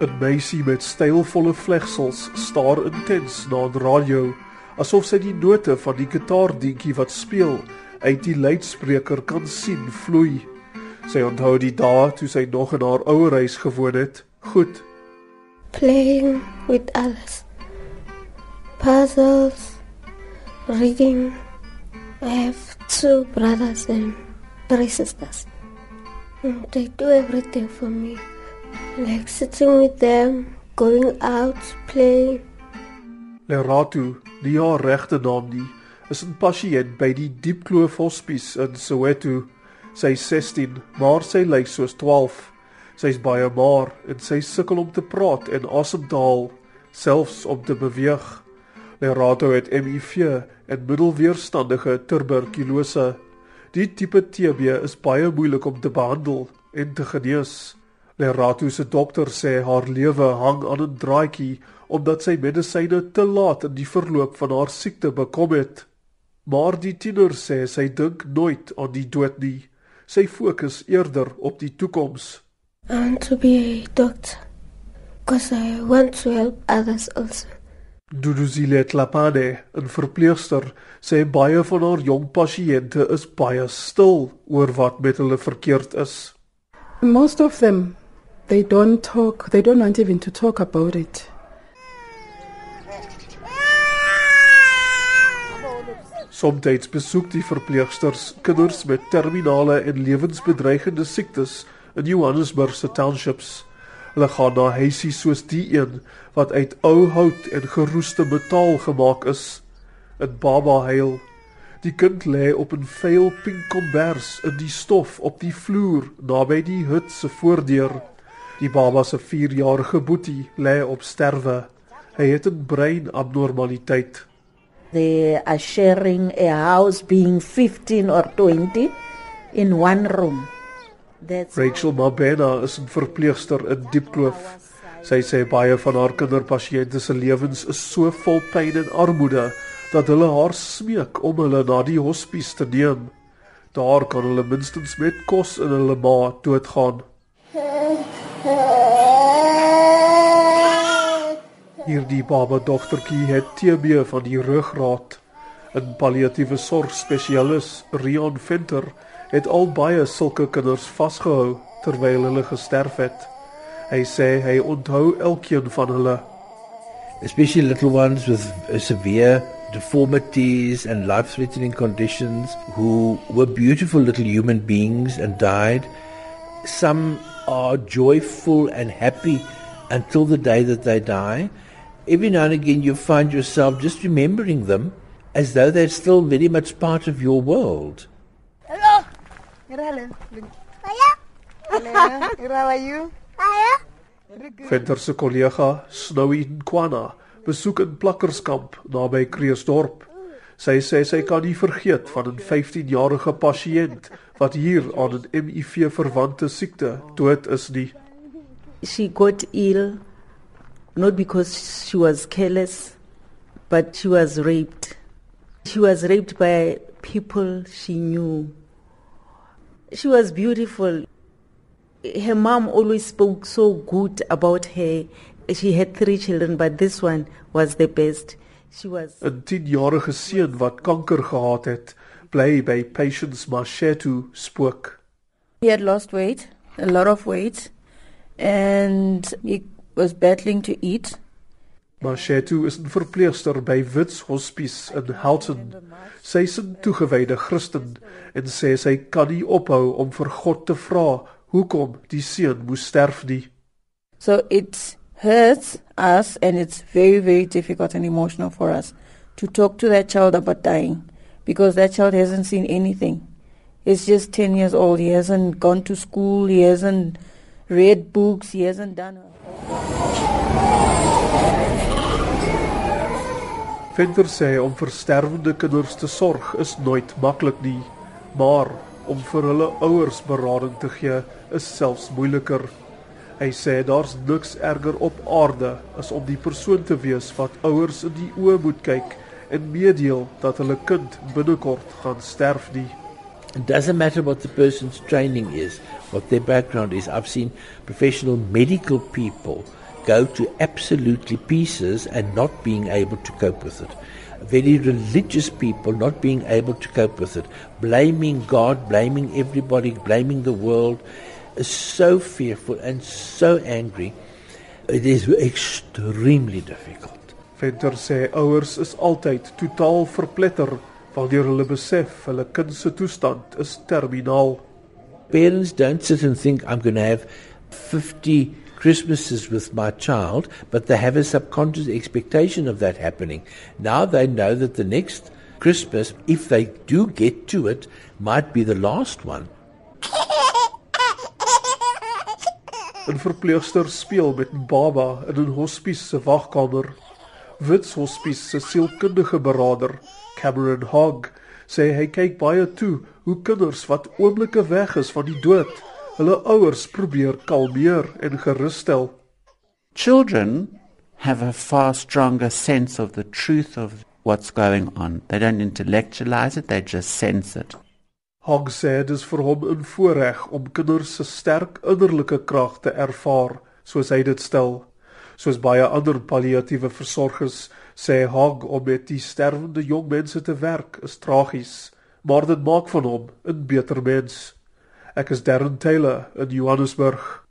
'n Meisie met stylvolle vlegsels staar intens na 'n radio, asof sy die note van die gitaardientjie wat speel uit die luidspreker kan sien vloei. Sy onthou die dae toe sy nog in haar ouerhuis gewoon het. Goed. Playing with others. Puzzles. Reading. I have two brothers and three sisters. And they do everything for me. Like sitting with them, going out, playing. Leratu, die haar regte naam nie, is 'n pasiënt by die Diepkloof Hospice in Soweto. Sy is 16, maar sy lyk soos 12. Sy's baie maar en sy sukkel om te praat en asem te haal, selfs om te beweeg. Leratu het HIV en middelweerstandige tuberkulose. Die tipe TB is baie moeilik om te behandel en te genees. Leratu se dokter sê haar lewe hang aan 'n draadjie omdat sy medisyne te laat in die verloop van haar siekte bekom het. Maar die tiener sê sy dink nooit aan die dood nie. Sy fokus eerder op die toekoms. And to be a doctor. Because I want to help others also. Duduzile Tlapane, 'n verpleegster, sê baie van haar jong pasiënte is baie stil oor wat met hulle verkeerd is. Most of them they don't talk, they don't want even to talk about it. Somstyds besoek die verpleegsters kinders met terminale en lewensbedreigende siektes in Johannesburg se townships. Hulle gaan na huisies soos die een wat uit ou hout en geroeste metaal gemaak is. 'n Baba huil. Die kind lê op 'n vuil pink kombers in die stof op die vloer naby die hut se voordeur. Die baba se 4-jarige boetie lê op sterwe. Hy het 'n breinabnormaliteit. They are sharing a house being 15 or 20 in one room. That's Rachel Mabena is 'n verpleegster in Diepkloof. Sy sê baie van haar kinderpasiënte se lewens is so vol pyn en armoede dat hulle haar smeek om hulle na die hospies te neem. Daar kan hulle minstens met kos in hulle maag doodgaan. Hierdie baba dogtertjie het TB van die ruggraat. 'n Palliatiewe sorgspesialis, Rion Venter, het al baie sulke kinders vasgehou terwyl hulle gesterf het. Hy sê hy onthou elkeen van hulle. especially little ones with severe deformities and life threatening conditions who were beautiful little human beings and died. Some are joyful and happy until the day that they die. Every now and again, you find yourself just remembering them as though they're still very much part of your world. Hello. Hello. Hello. Hello. How are you? Venter se kollega, Snowy Nkwana, besoek 'n plakkerskamp naby Kreeusdorp. Sy sê sy kan nie vergeet van 'n 15-jarige pasiënt wat hier aan 'n HIV-verwante siekte dood is nie. she got ill not because she was careless, but she was raped. She was raped by people she knew. She was beautiful. Her mom always spoke so good about her. She had three children, but this one was the best. She was 'n 10-jarige seun wat kanker gehad het, bly by Patience Mashetu spook. He had lost weight, a lot of weight, and he was battling to eat. Mashetu is 'n verpleegster by Wits Hospice in Halton. Sy is 'n toegewyde Christen en sê sy kan nie ophou om vir God te vra hoekom die seun moes sterf nie. So it hurts us, and it's very, very difficult and emotional for us to talk to that child about dying because that child hasn't seen anything. He's just 10 years old. He hasn't gone to school. He hasn't read books. He hasn't done. Venter sê om vir sterwende kinders te sorg is nooit maklik nie, maar om vir hulle ouers berading te gee is selfs moeiliker. Hy sê daar's niks erger op aarde as om die persoon te wees wat ouers in die oë moet kyk en meedeel dat hulle kind binnekort gaan sterf nie. It doesn't matter what the person's training is, what their background is. I've seen professional medical people go to absolutely pieces and not being able to cope with it. Very religious people not being able to cope with it, blaming God, blaming everybody, blaming the world, so fearful and so angry. It is extremely difficult. Venter sê ouers is altyd totaal verpletter wanneer hulle besef hulle kind se toestand is terminaal. Parents don't sit and think I'm going to have 50 Christmases with my child, but they have a subconscious expectation of that happening. Now they know that the next Christmas, if they do get to it, might be the last one. 'n Verpleegster speel met baba in 'n hospies se wagkamer. Wits Hospies se sielkundige beraader, Cameron Hogg, sê hy kyk baie toe hoe kinders wat oomblikke weg is van die dood, hulle ouers probeer kalmeer en gerusstel. Children have a far stronger sense of the truth of what's going on. They don't intellectualize it, they just sense it. Hogg sê dit is vir hom 'n voorreg om kinders se sterk innerlike krag te ervaar, soos hy dit stel. Soos baie ander palliatiewe versorgers sê Hogg om met die sterwende jong mense te werk is tragies, maar dit maak van hom 'n beter mens. Ek is Darren Taylor in Johannesburg.